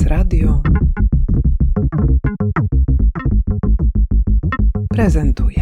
Teraz Radio prezentuje.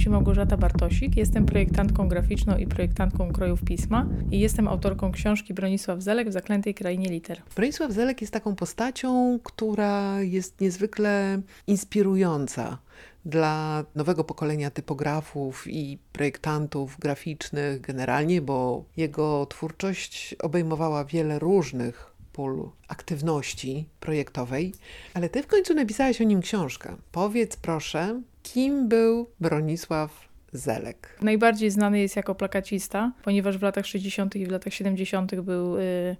Się Małgorzata Bartosik, jestem projektantką graficzną i projektantką krojów pisma i jestem autorką książki Bronisław Zelek w Zaklętej Krainie Liter. Bronisław Zelek jest taką postacią, która jest niezwykle inspirująca dla nowego pokolenia typografów i projektantów graficznych generalnie, bo jego twórczość obejmowała wiele różnych pól aktywności projektowej, ale ty w końcu napisałaś o nim książkę. Powiedz proszę, kim był Bronisław Zelek? Najbardziej znany jest jako plakacista, ponieważ w latach 60. i w latach 70. był y,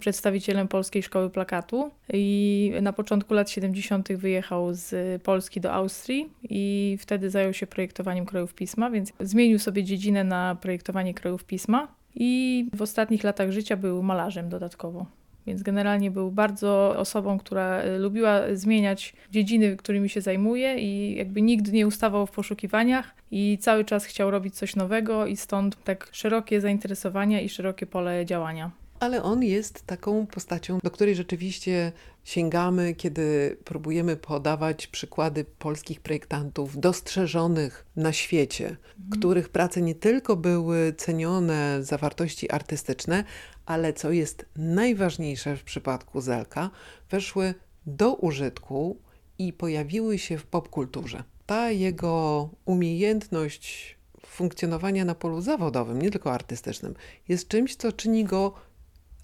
przedstawicielem Polskiej Szkoły Plakatu i na początku lat 70. wyjechał z Polski do Austrii i wtedy zajął się projektowaniem krojów pisma, więc zmienił sobie dziedzinę na projektowanie krojów pisma i w ostatnich latach życia był malarzem dodatkowo. Więc generalnie był bardzo osobą, która lubiła zmieniać dziedziny, którymi się zajmuje i jakby nigdy nie ustawał w poszukiwaniach i cały czas chciał robić coś nowego i stąd tak szerokie zainteresowania i szerokie pole działania. Ale on jest taką postacią, do której rzeczywiście sięgamy, kiedy próbujemy podawać przykłady polskich projektantów dostrzeżonych na świecie, mhm. których prace nie tylko były cenione za wartości artystyczne, ale co jest najważniejsze w przypadku Zelka, weszły do użytku i pojawiły się w popkulturze. Ta jego umiejętność funkcjonowania na polu zawodowym, nie tylko artystycznym, jest czymś, co czyni go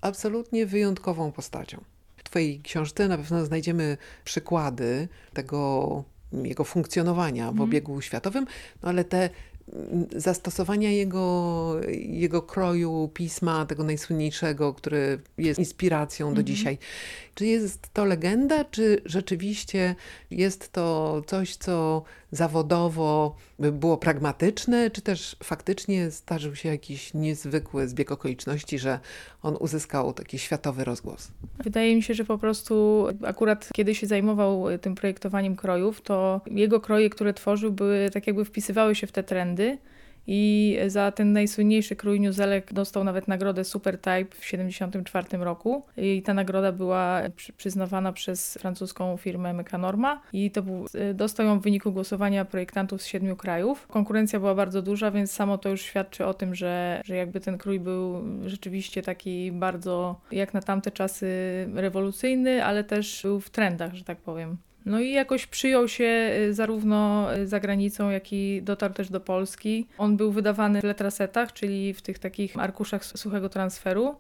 absolutnie wyjątkową postacią. W Twojej książce na pewno znajdziemy przykłady tego jego funkcjonowania w mhm. obiegu światowym, no ale te zastosowania jego, jego kroju pisma, tego najsłynniejszego, który jest inspiracją do mhm. dzisiaj. Czy jest to legenda, czy rzeczywiście jest to coś, co zawodowo było pragmatyczne, czy też faktycznie zdarzył się jakiś niezwykły zbieg okoliczności, że on uzyskał taki światowy rozgłos? Wydaje mi się, że po prostu akurat kiedy się zajmował tym projektowaniem krojów, to jego kroje, które tworzył, były tak jakby wpisywały się w te trendy. I za ten najsłynniejszy krój Newzelek dostał nawet nagrodę Super Type w 1974 roku. I ta nagroda była przyznawana przez francuską firmę Mechanorma i to był, y, dostał ją w wyniku głosowania projektantów z siedmiu krajów. Konkurencja była bardzo duża, więc samo to już świadczy o tym, że, że jakby ten krój był rzeczywiście taki bardzo, jak na tamte czasy, rewolucyjny, ale też był w trendach, że tak powiem. No i jakoś przyjął się y, zarówno y, za granicą, jak i dotarł też do Polski. On był wydawany w letrasetach, czyli w tych takich arkuszach suchego transferu,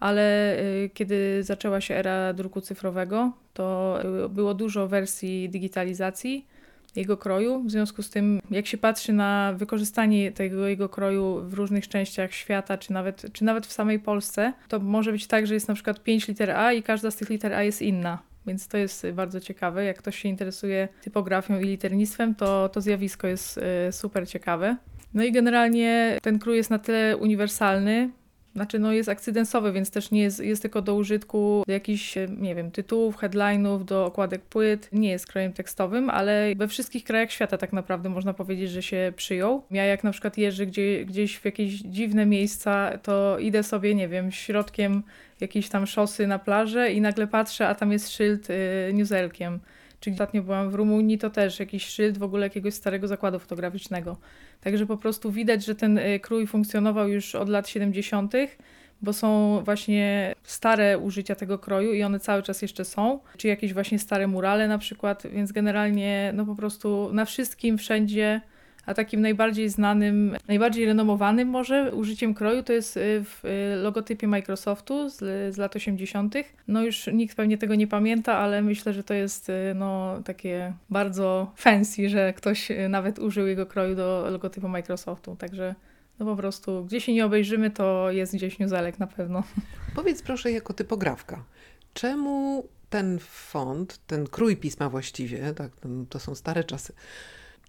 ale y, kiedy zaczęła się era druku cyfrowego, to było dużo wersji digitalizacji jego kroju. W związku z tym, jak się patrzy na wykorzystanie tego jego kroju w różnych częściach świata, czy nawet, czy nawet w samej Polsce, to może być tak, że jest na przykład pięć liter A i każda z tych liter A jest inna. Więc to jest bardzo ciekawe. Jak ktoś się interesuje typografią i liternictwem, to to zjawisko jest y, super ciekawe. No i generalnie ten krój jest na tyle uniwersalny, znaczy, no jest akcydensowy, więc też nie jest, jest tylko do użytku jakichś, nie wiem, tytułów, headline'ów, do okładek płyt. Nie jest krojem tekstowym, ale we wszystkich krajach świata tak naprawdę można powiedzieć, że się przyjął. Ja jak na przykład jeżdżę gdzie, gdzieś w jakieś dziwne miejsca, to idę sobie, nie wiem, środkiem jakiejś tam szosy na plażę i nagle patrzę, a tam jest szyld y. Czy ostatnio byłam w Rumunii, to też jakiś szyld w ogóle jakiegoś starego zakładu fotograficznego. Także po prostu widać, że ten y, krój funkcjonował już od lat 70., bo są właśnie stare użycia tego kroju i one cały czas jeszcze są, czy jakieś właśnie stare murale na przykład, więc generalnie no po prostu na wszystkim, wszędzie a takim najbardziej znanym, najbardziej renomowanym może użyciem kroju to jest y, w y, logotypie Microsoftu z, z lat 80. No już nikt pewnie tego nie pamięta, ale myślę, że to jest y, no, takie bardzo fancy, że ktoś nawet użył jego kroju do logotypu Microsoftu. Także no po prostu, gdzie się nie obejrzymy, to jest gdzieś newzelek na pewno. Powiedz proszę jako typografka, czemu ten font, ten krój pisma właściwie, tak, to są stare czasy,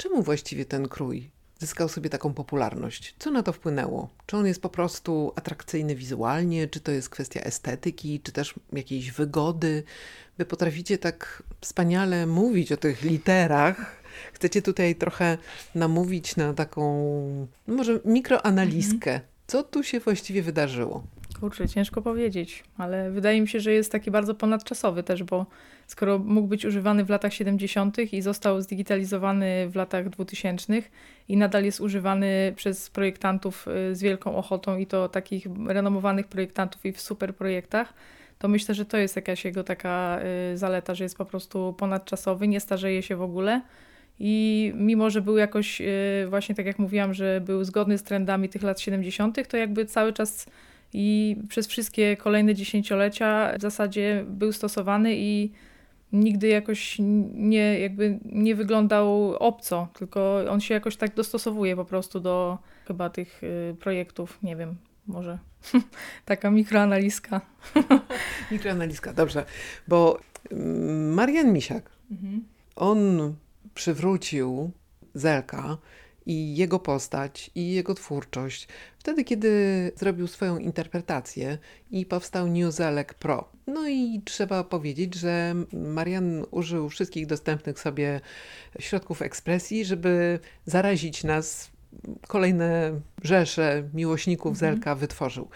Czemu właściwie ten krój zyskał sobie taką popularność? Co na to wpłynęło? Czy on jest po prostu atrakcyjny wizualnie, czy to jest kwestia estetyki, czy też jakiejś wygody? Wy potraficie tak wspaniale mówić o tych literach, Chcecie tutaj trochę namówić na taką, no może mikroanalizkę. Mhm. Co tu się właściwie wydarzyło? Kurczę, ciężko powiedzieć, ale wydaje mi się, że jest taki bardzo ponadczasowy też, bo skoro mógł być używany w latach 70. i został zdigitalizowany w latach 2000 i nadal jest używany przez projektantów y, z wielką ochotą i to takich renomowanych projektantów i w super projektach, to myślę, że to jest jakaś jego taka y, zaleta, że jest po prostu ponadczasowy, nie starzeje się w ogóle. I mimo, że był jakoś, y, właśnie tak jak mówiłam, że był zgodny z trendami tych lat 70., to jakby cały czas i przez wszystkie kolejne dziesięciolecia w zasadzie był stosowany i nigdy jakoś nie, jakby nie wyglądał obco, tylko on się jakoś tak dostosowuje po prostu do chyba tych y, projektów, nie wiem, może taka mikroanalizka. mikroanalizka, dobrze, bo mm, Marian Misiak, mhm. on przywrócił Zelka i jego postać, i jego twórczość, wtedy kiedy zrobił swoją interpretację i powstał New Zelek Pro. No i trzeba powiedzieć, że Marian użył wszystkich dostępnych sobie środków ekspresji, żeby zarazić nas kolejne rzesze miłośników mhm. Zelka wytworzył.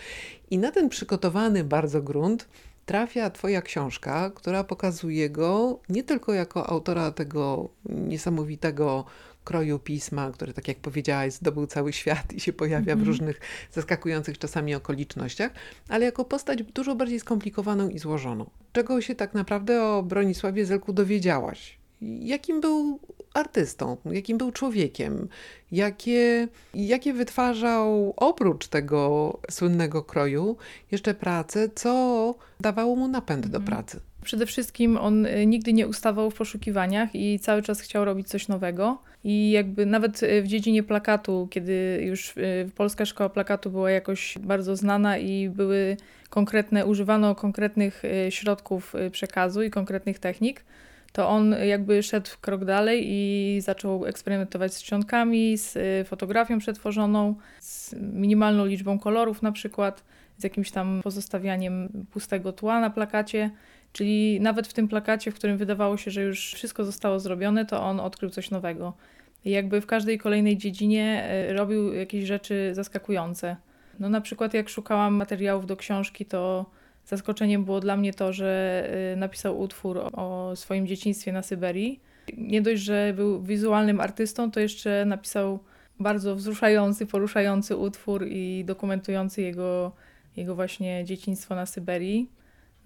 I na ten przygotowany bardzo grunt trafia Twoja książka, która pokazuje go nie tylko jako autora tego niesamowitego kroju pisma, który, tak jak powiedziałaś, zdobył cały świat i się pojawia w mhm. różnych zaskakujących czasami okolicznościach, ale jako postać dużo bardziej skomplikowaną i złożoną. Czego się tak naprawdę o Bronisławie Zelku dowiedziałaś? Jakim był artystą, jakim był człowiekiem, jakie, jakie wytwarzał oprócz tego słynnego kroju jeszcze pracę, co dawało mu napęd do mhm. pracy. Przede wszystkim on y, nigdy nie ustawał w poszukiwaniach i cały czas chciał robić coś nowego. I jakby nawet y, w dziedzinie plakatu, kiedy już y, Polska Szkoła Plakatu była jakoś bardzo znana i były konkretne, używano konkretnych środków przekazu i konkretnych technik, to on jakby szedł krok dalej i zaczął eksperymentować z czcionkami, z fotografią przetworzoną, z minimalną liczbą kolorów na przykład, z jakimś tam pozostawianiem pustego tła na plakacie. Czyli nawet w tym plakacie, w którym wydawało się, że już wszystko zostało zrobione, to on odkrył coś nowego. I jakby w każdej kolejnej dziedzinie e, robił jakieś rzeczy zaskakujące. No na przykład jak szukałam materiałów do książki, to zaskoczeniem było dla mnie to, że e, napisał utwór o swoim dzieciństwie na Syberii. Nie dość, że był wizualnym artystą, to jeszcze napisał bardzo wzruszający, poruszający utwór i dokumentujący jego, jego właśnie dzieciństwo na Syberii.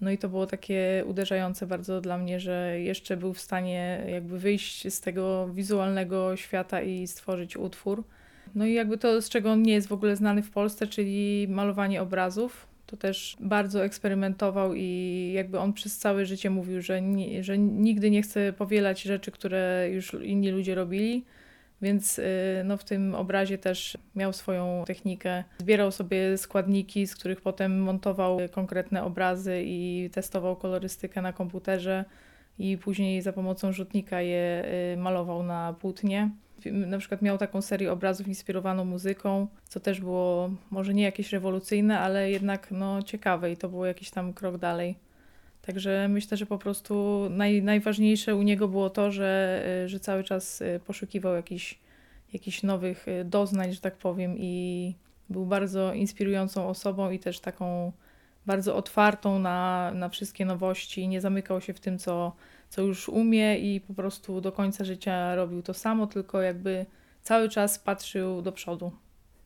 No i to było takie uderzające bardzo dla mnie, że jeszcze był w stanie jakby wyjść z tego wizualnego świata i stworzyć utwór. No i jakby to, z czego on nie jest w ogóle znany w Polsce, czyli malowanie obrazów. To też bardzo eksperymentował i jakby on przez całe życie mówił, że, nie, że nigdy nie chce powielać rzeczy, które już inni ludzie robili, więc y, no, w tym obrazie też miał swoją technikę. Zbierał sobie składniki, z których potem montował konkretne obrazy i testował kolorystykę na komputerze i później za pomocą rzutnika je y, malował na płótnie. Na przykład miał taką serię obrazów inspirowaną muzyką, co też było może nie jakieś rewolucyjne, ale jednak no, ciekawe i to było jakiś tam krok dalej. Także myślę, że po prostu naj, najważniejsze u niego było to, że, y, że cały czas y, poszukiwał jakichś, jakichś nowych y, doznań, że tak powiem, i był bardzo inspirującą osobą i też taką bardzo otwartą na, na wszystkie nowości. Nie zamykał się w tym, co, co już umie i po prostu do końca życia robił to samo, tylko jakby cały czas patrzył do przodu.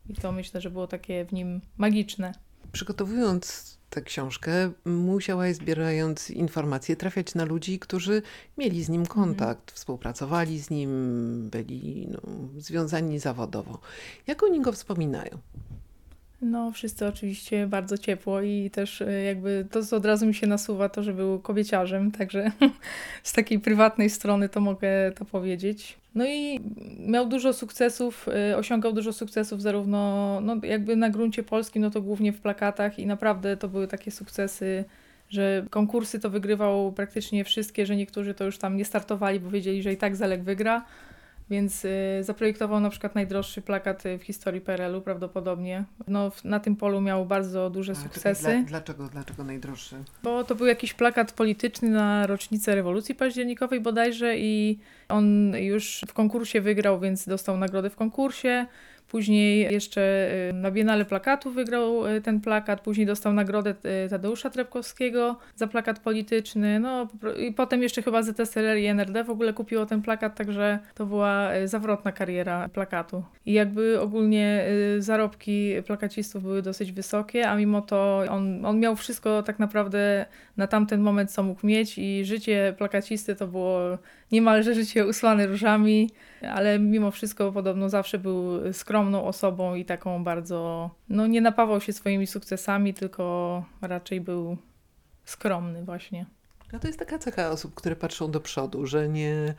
I to myślę, że było takie w nim magiczne. Przygotowując tę książkę, musiałaś zbierając informacje trafiać na ludzi, którzy mieli z nim mhm. kontakt, współpracowali z nim, byli no, związani zawodowo. Jak oni go wspominają? No, wszyscy oczywiście bardzo ciepło i też e, jakby to, co od razu mi się nasuwa, to, że był kobieciarzem, także z takiej prywatnej strony to mogę to powiedzieć. No i miał dużo sukcesów, e, osiągał dużo sukcesów zarówno no, jakby na gruncie polskim, no to głównie w plakatach i naprawdę to były takie sukcesy, że konkursy to wygrywał praktycznie wszystkie, że niektórzy to już tam nie startowali, bo wiedzieli, że i tak Zelek wygra. Więc y, zaprojektował na przykład najdroższy plakat w historii PRL-u prawdopodobnie. No, na tym polu miał bardzo duże sukcesy. Dla, dlaczego, dlaczego najdroższy? Bo to był jakiś plakat polityczny na rocznicę rewolucji październikowej bodajże i on już w konkursie wygrał, więc dostał nagrodę w konkursie. Później jeszcze y, na Biennale Plakatu wygrał y, ten plakat, później dostał nagrodę y, Tadeusza Trepkowskiego za plakat polityczny, no i potem jeszcze chyba ZSRR i NRD w ogóle kupiło ten plakat, także to była zawrotna kariera plakatu. I jakby ogólnie zarobki plakacistów były dosyć wysokie, a mimo to on, on miał wszystko tak naprawdę na tamten moment, co mógł mieć i życie plakacisty to było niemalże życie usłane różami, ale mimo wszystko podobno zawsze był skromną osobą i taką bardzo, no nie napawał się swoimi sukcesami, tylko raczej był skromny właśnie. No to jest taka cecha osób, które patrzą do przodu, że nie,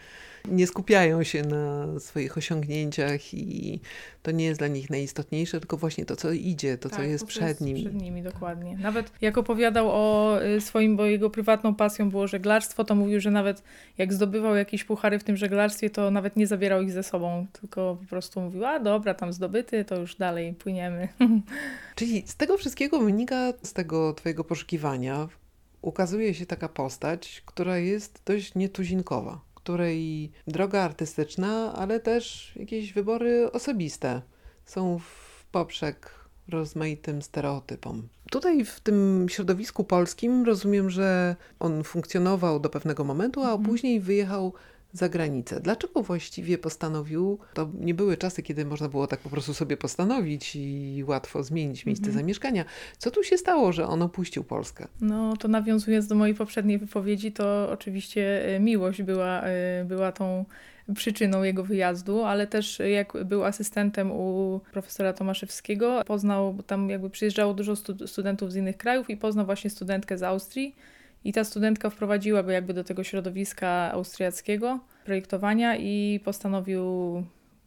nie skupiają się na swoich osiągnięciach i to nie jest dla nich najistotniejsze, tylko właśnie to, co idzie, to, tak, co jest przed nimi. Przed nimi, dokładnie. Nawet jak opowiadał o y, swoim, bo jego prywatną pasją było żeglarstwo, to mówił, że nawet jak zdobywał jakieś puchary w tym żeglarstwie, to nawet nie zabierał ich ze sobą, tylko po prostu mówił, a dobra, tam zdobyty, to już dalej płyniemy. Czyli z tego wszystkiego wynika, z tego twojego poszukiwania, ukazuje się taka postać, która jest dość nietuzinkowa, której droga artystyczna, ale też jakieś wybory osobiste są w poprzek rozmaitym stereotypom. Tutaj w tym środowisku polskim rozumiem, że on funkcjonował do pewnego momentu, a mhm. później wyjechał za granicę. Dlaczego właściwie postanowił? To nie były czasy, kiedy można było tak po prostu sobie postanowić i łatwo zmienić miejsce mhm. zamieszkania. Co tu się stało, że on opuścił Polskę? No to nawiązując do mojej poprzedniej wypowiedzi, to oczywiście e, miłość była, e, była tą przyczyną jego wyjazdu, ale też jak był asystentem u profesora Tomaszewskiego, poznał, tam jakby przyjeżdżało dużo studentów z innych krajów i poznał właśnie studentkę z Austrii, i ta studentka wprowadziła go jakby do tego środowiska austriackiego projektowania i postanowił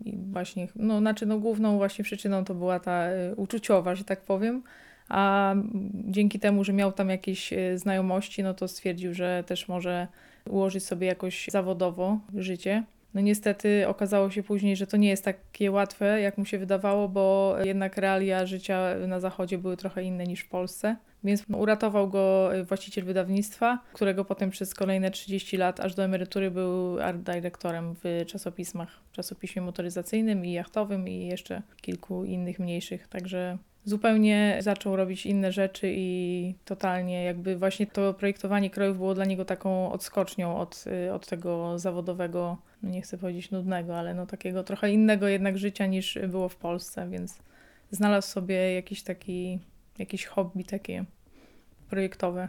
i właśnie, no znaczy no główną właśnie przyczyną to była ta y, uczuciowa, że tak powiem, a dzięki temu, że miał tam jakieś y, znajomości, no to stwierdził, że też może ułożyć sobie jakoś zawodowo życie. No niestety okazało się później, że to nie jest takie łatwe, jak mu się wydawało, bo jednak realia życia na zachodzie były trochę inne niż w Polsce. Więc uratował go y, właściciel wydawnictwa, którego potem przez kolejne 30 lat, aż do emerytury, był art dyrektorem w czasopismach, w czasopiśmie motoryzacyjnym i jachtowym i jeszcze kilku innych mniejszych. Także zupełnie zaczął robić inne rzeczy i totalnie jakby właśnie to projektowanie krojów było dla niego taką odskocznią od, y, od tego zawodowego, no nie chcę powiedzieć nudnego, ale no takiego trochę innego jednak życia niż było w Polsce, więc znalazł sobie jakiś taki, jakiś hobby takie projektowe.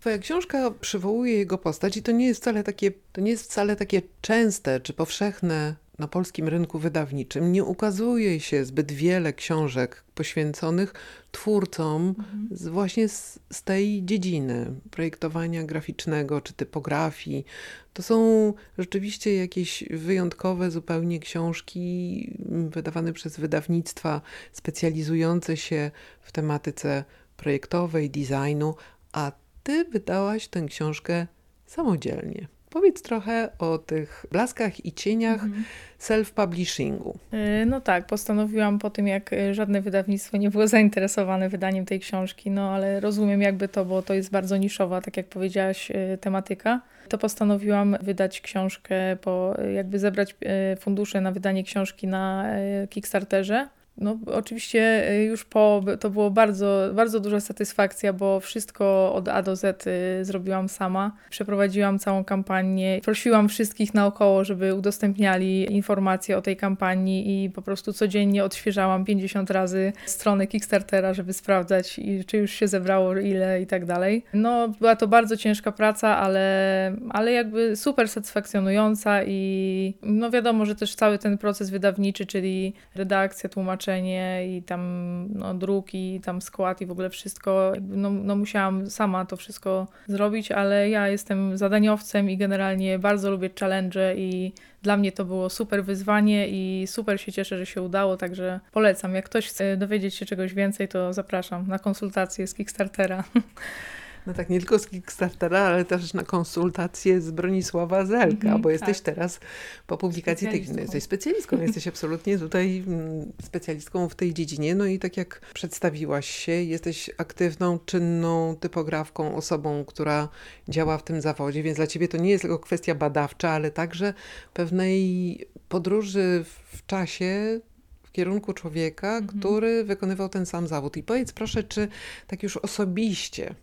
Twoja książka przywołuje jego postać i to nie jest wcale takie, to nie jest wcale takie częste czy powszechne na polskim rynku wydawniczym. Nie ukazuje się zbyt wiele książek poświęconych twórcom mhm. z, właśnie z, z tej dziedziny projektowania graficznego czy typografii. To są rzeczywiście jakieś wyjątkowe zupełnie książki wydawane przez wydawnictwa specjalizujące się w tematyce projektowej, designu, a ty wydałaś tę książkę samodzielnie. Powiedz trochę o tych blaskach i cieniach mhm. self-publishingu. E, no tak, postanowiłam po tym, jak e, żadne wydawnictwo nie było zainteresowane wydaniem tej książki, no ale rozumiem jakby to, bo to jest bardzo niszowa, tak jak powiedziałaś, e, tematyka. To postanowiłam wydać książkę, po, jakby zebrać fundusze na wydanie książki na Kickstarterze no, oczywiście y, już po, to było bardzo, bardzo duża satysfakcja, bo wszystko od A do Z y, zrobiłam sama. Przeprowadziłam całą kampanię, prosiłam wszystkich naokoło, żeby udostępniali informacje o tej kampanii i po prostu codziennie odświeżałam 50 razy stronę Kickstartera, żeby sprawdzać, czy już się zebrało, ile i tak dalej. No, była to bardzo ciężka praca, ale, ale jakby super satysfakcjonująca i no wiadomo, że też cały ten proces wydawniczy, czyli redakcja, tłumaczenie, tłumaczenie i tam no, druk i tam skład i w ogóle wszystko. No, no musiałam sama to wszystko zrobić, ale ja jestem zadaniowcem i generalnie bardzo lubię challenge i dla mnie to było super wyzwanie i super się cieszę, że się udało, także polecam. Jak ktoś chce dowiedzieć się czegoś więcej, to zapraszam na konsultacje z Kickstartera. No tak, nie tylko z Kickstartera, ale też na konsultacje z Bronisława Zelka, mm, bo jesteś tak. teraz po publikacji tej, no, jesteś specjalistką, jesteś absolutnie tutaj mm, specjalistką w tej dziedzinie. No i tak jak przedstawiłaś się, jesteś aktywną, czynną typografką, osobą, która działa w tym zawodzie, więc dla ciebie to nie jest tylko kwestia badawcza, ale także pewnej podróży w czasie w kierunku człowieka, mhm. który wykonywał ten sam zawód. I powiedz proszę, czy tak już osobiście,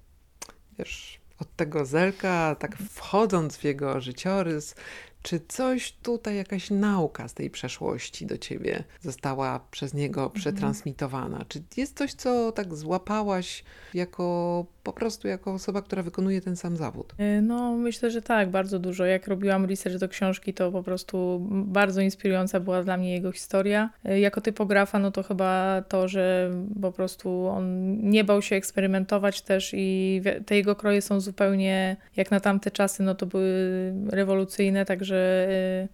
wiesz, od tego zelka, tak wchodząc w jego życiorys, czy coś tutaj, jakaś nauka z tej przeszłości do ciebie została przez niego mhm. przetransmitowana? Czy jest coś, co tak złapałaś jako po prostu jako osoba, która wykonuje ten sam zawód? E, no, myślę, że tak, bardzo dużo. Jak robiłam research do książki, to po prostu bardzo inspirująca była dla mnie jego historia. E, jako typografa, no to chyba to, że po prostu on nie bał się eksperymentować też i te jego kroje są zupełnie, jak na tamte czasy, no to były rewolucyjne, także e,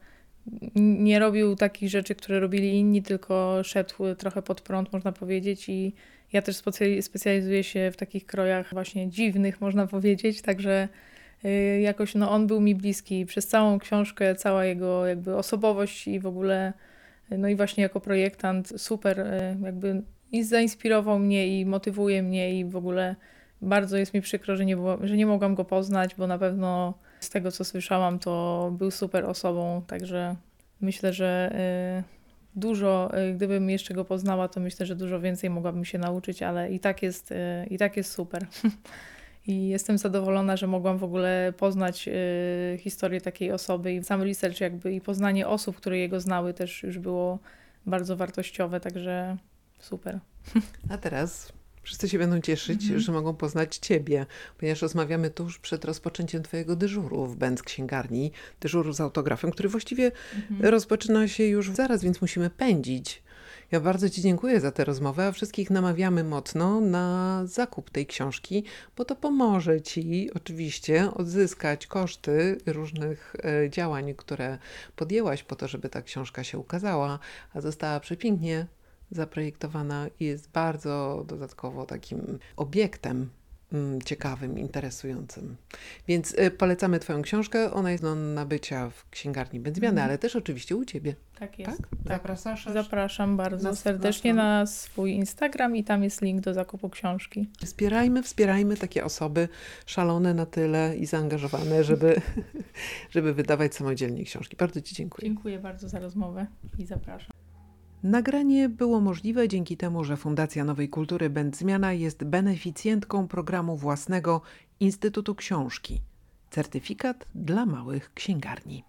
nie robił takich rzeczy, które robili inni, tylko szedł trochę pod prąd, można powiedzieć, i ja też specjalizuję się w takich krojach właśnie dziwnych, można powiedzieć, także y, jakoś no, on był mi bliski przez całą książkę, cała jego jakby osobowość i w ogóle, no i właśnie jako projektant super y, jakby i zainspirował mnie i motywuje mnie i w ogóle bardzo jest mi przykro, że nie, było, że nie mogłam go poznać, bo na pewno z tego co słyszałam, to był super osobą, także myślę, że y, dużo, y, gdybym jeszcze go poznała, to myślę, że dużo więcej mogłabym się nauczyć, ale i tak jest, y, i tak jest super. I jestem zadowolona, że mogłam w ogóle poznać historię takiej osoby i sam research jakby i poznanie osób, które jego znały też już było bardzo wartościowe, także super. A teraz Wszyscy się będą cieszyć, mhm. że mogą poznać Ciebie, ponieważ rozmawiamy tuż przed rozpoczęciem Twojego dyżuru w Benz Księgarni, dyżuru z autografem, który właściwie mhm. rozpoczyna się już zaraz, więc musimy pędzić. Ja bardzo Ci dziękuję za tę rozmowę, a wszystkich namawiamy mocno na zakup tej książki, bo to pomoże Ci oczywiście odzyskać koszty różnych e, działań, które podjęłaś po to, żeby ta książka się ukazała, a została przepięknie zaprojektowana i jest bardzo dodatkowo takim obiektem mm, ciekawym, interesującym. Więc y, polecamy Twoją książkę. Ona jest do nabycia w księgarni Będzmiany, mm. ale też oczywiście u Ciebie. Tak jest. Tak? Zapraszasz? Zapraszam bardzo serdecznie na swój Instagram i tam jest link do zakupu książki. Wspierajmy, wspierajmy takie osoby szalone na tyle i zaangażowane, żeby, żeby wydawać samodzielnie książki. Bardzo Ci dziękuję. Dziękuję bardzo za rozmowę i zapraszam. Nagranie było możliwe dzięki temu, że Fundacja Nowej Kultury Będzmiana jest beneficjentką programu własnego Instytutu Książki. Certyfikat dla małych księgarni.